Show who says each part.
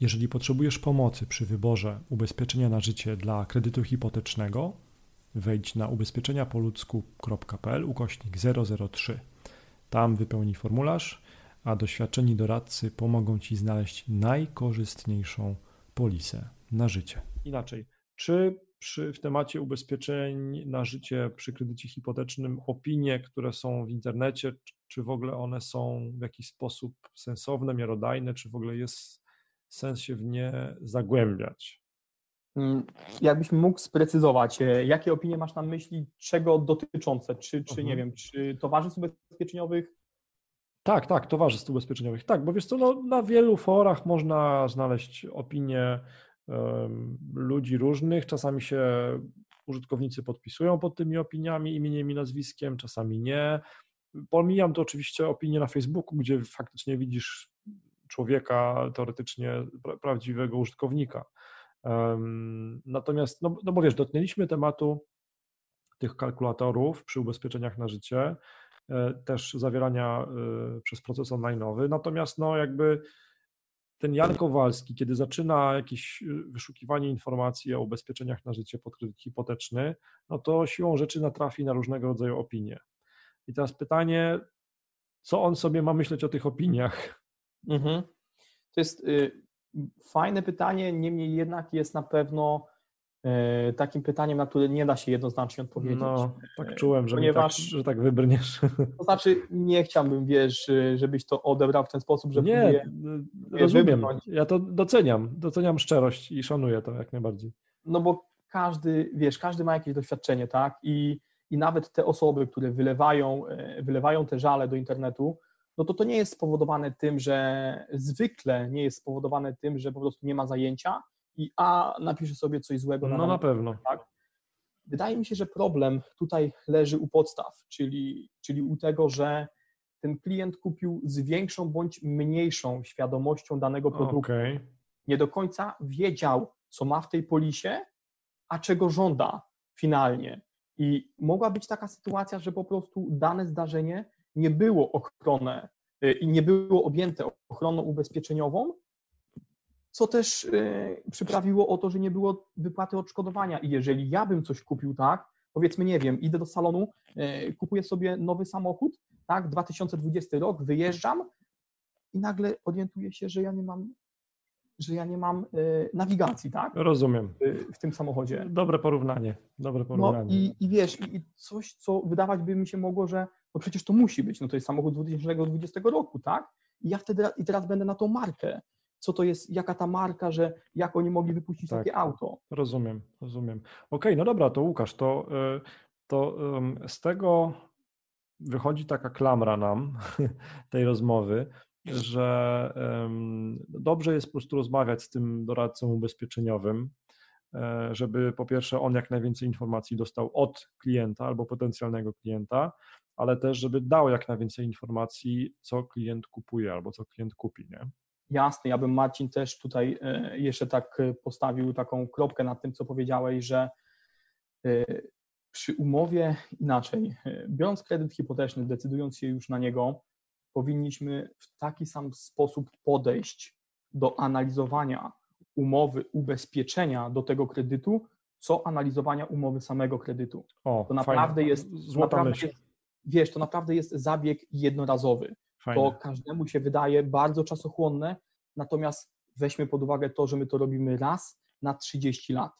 Speaker 1: Jeżeli potrzebujesz pomocy przy wyborze ubezpieczenia na życie dla kredytu hipotecznego, wejdź na ubezpieczeniapoludzku.pl ukośnik 003. Tam wypełnij formularz, a doświadczeni doradcy pomogą Ci znaleźć najkorzystniejszą polisę na życie. Inaczej, czy przy, w temacie ubezpieczeń na życie przy kredycie hipotecznym opinie, które są w internecie, czy w ogóle one są w jakiś sposób sensowne, miarodajne, czy w ogóle jest sens się w nie zagłębiać?
Speaker 2: Mm, jakbyś mógł sprecyzować, e, jakie opinie masz na myśli, czego dotyczące, czy, czy nie mhm. wiem, czy towarzystw ubezpieczeniowych?
Speaker 1: Tak, tak, towarzystw ubezpieczeniowych. Tak, bo wiesz co, no, na wielu forach można znaleźć opinie um, ludzi różnych. Czasami się użytkownicy podpisują pod tymi opiniami imieniem i nazwiskiem, czasami nie. Pomijam to oczywiście opinie na Facebooku, gdzie faktycznie widzisz człowieka, teoretycznie prawdziwego użytkownika. Natomiast, no, no bo wiesz, dotknęliśmy tematu tych kalkulatorów przy ubezpieczeniach na życie, e, też zawierania e, przez proces online'owy, natomiast no jakby ten Jan Kowalski, kiedy zaczyna jakieś e, wyszukiwanie informacji o ubezpieczeniach na życie pod kredyt hipoteczny, no to siłą rzeczy natrafi na różnego rodzaju opinie. I teraz pytanie, co on sobie ma myśleć o tych opiniach? Mhm.
Speaker 2: To jest y, fajne pytanie, niemniej jednak jest na pewno y, takim pytaniem, na które nie da się jednoznacznie odpowiedzieć.
Speaker 1: No, tak czułem, że, ponieważ, tak, że tak wybrniesz.
Speaker 2: To znaczy, nie chciałbym, wiesz, żebyś to odebrał w ten sposób, że
Speaker 1: Nie, próbuję, rozumiem. Ja to doceniam, doceniam szczerość i szanuję to jak najbardziej.
Speaker 2: No bo każdy, wiesz, każdy ma jakieś doświadczenie, tak? I, i nawet te osoby, które wylewają, wylewają te żale do internetu, no to to nie jest spowodowane tym, że zwykle nie jest spowodowane tym, że po prostu nie ma zajęcia i a napisze sobie coś złego.
Speaker 1: Na no na pewno.
Speaker 2: Tak? Wydaje mi się, że problem tutaj leży u podstaw, czyli, czyli u tego, że ten klient kupił z większą bądź mniejszą świadomością danego produktu. Okay. Nie do końca wiedział, co ma w tej polisie, a czego żąda finalnie. I mogła być taka sytuacja, że po prostu dane zdarzenie nie było ochrone y, i nie było objęte ochroną ubezpieczeniową, co też y, przyprawiło o to, że nie było wypłaty odszkodowania. I jeżeli ja bym coś kupił tak, powiedzmy, nie wiem, idę do salonu, y, kupuję sobie nowy samochód, tak, 2020 rok, wyjeżdżam i nagle orientuję się, że ja nie mam że ja nie mam nawigacji, tak?
Speaker 1: Rozumiem.
Speaker 2: W tym samochodzie.
Speaker 1: Dobre porównanie. Dobre porównanie.
Speaker 2: No i, i wiesz, i coś, co wydawać by mi się mogło, że no przecież to musi być, no to jest samochód 2020 roku, tak? I ja wtedy, i teraz będę na tą markę. Co to jest, jaka ta marka, że jak oni mogli wypuścić tak. takie auto?
Speaker 1: Rozumiem, rozumiem. Okej, okay, no dobra, to Łukasz, to, y, to z tego wychodzi taka klamra nam tej rozmowy, że dobrze jest po prostu rozmawiać z tym doradcą ubezpieczeniowym, e, żeby po pierwsze on jak najwięcej informacji dostał od klienta albo potencjalnego klienta, ale też, żeby dał jak najwięcej informacji, co klient kupuje albo co klient kupi, nie?
Speaker 2: Jasne, ja bym Marcin też tutaj e, jeszcze tak e, postawił taką kropkę nad tym, co powiedziałeś, że przy umowie inaczej, biorąc kredyt hipoteczny, decydując się już na niego, powinniśmy w taki sam sposób podejść do analizowania umowy ubezpieczenia do tego kredytu, co analizowania umowy samego kredytu.
Speaker 1: O, to naprawdę fajnie. jest, Złota naprawdę jest
Speaker 2: wiesz, to naprawdę jest zabieg jednorazowy. Fajne. To każdemu się wydaje bardzo czasochłonne, natomiast weźmy pod uwagę to, że my to robimy raz na 30 lat.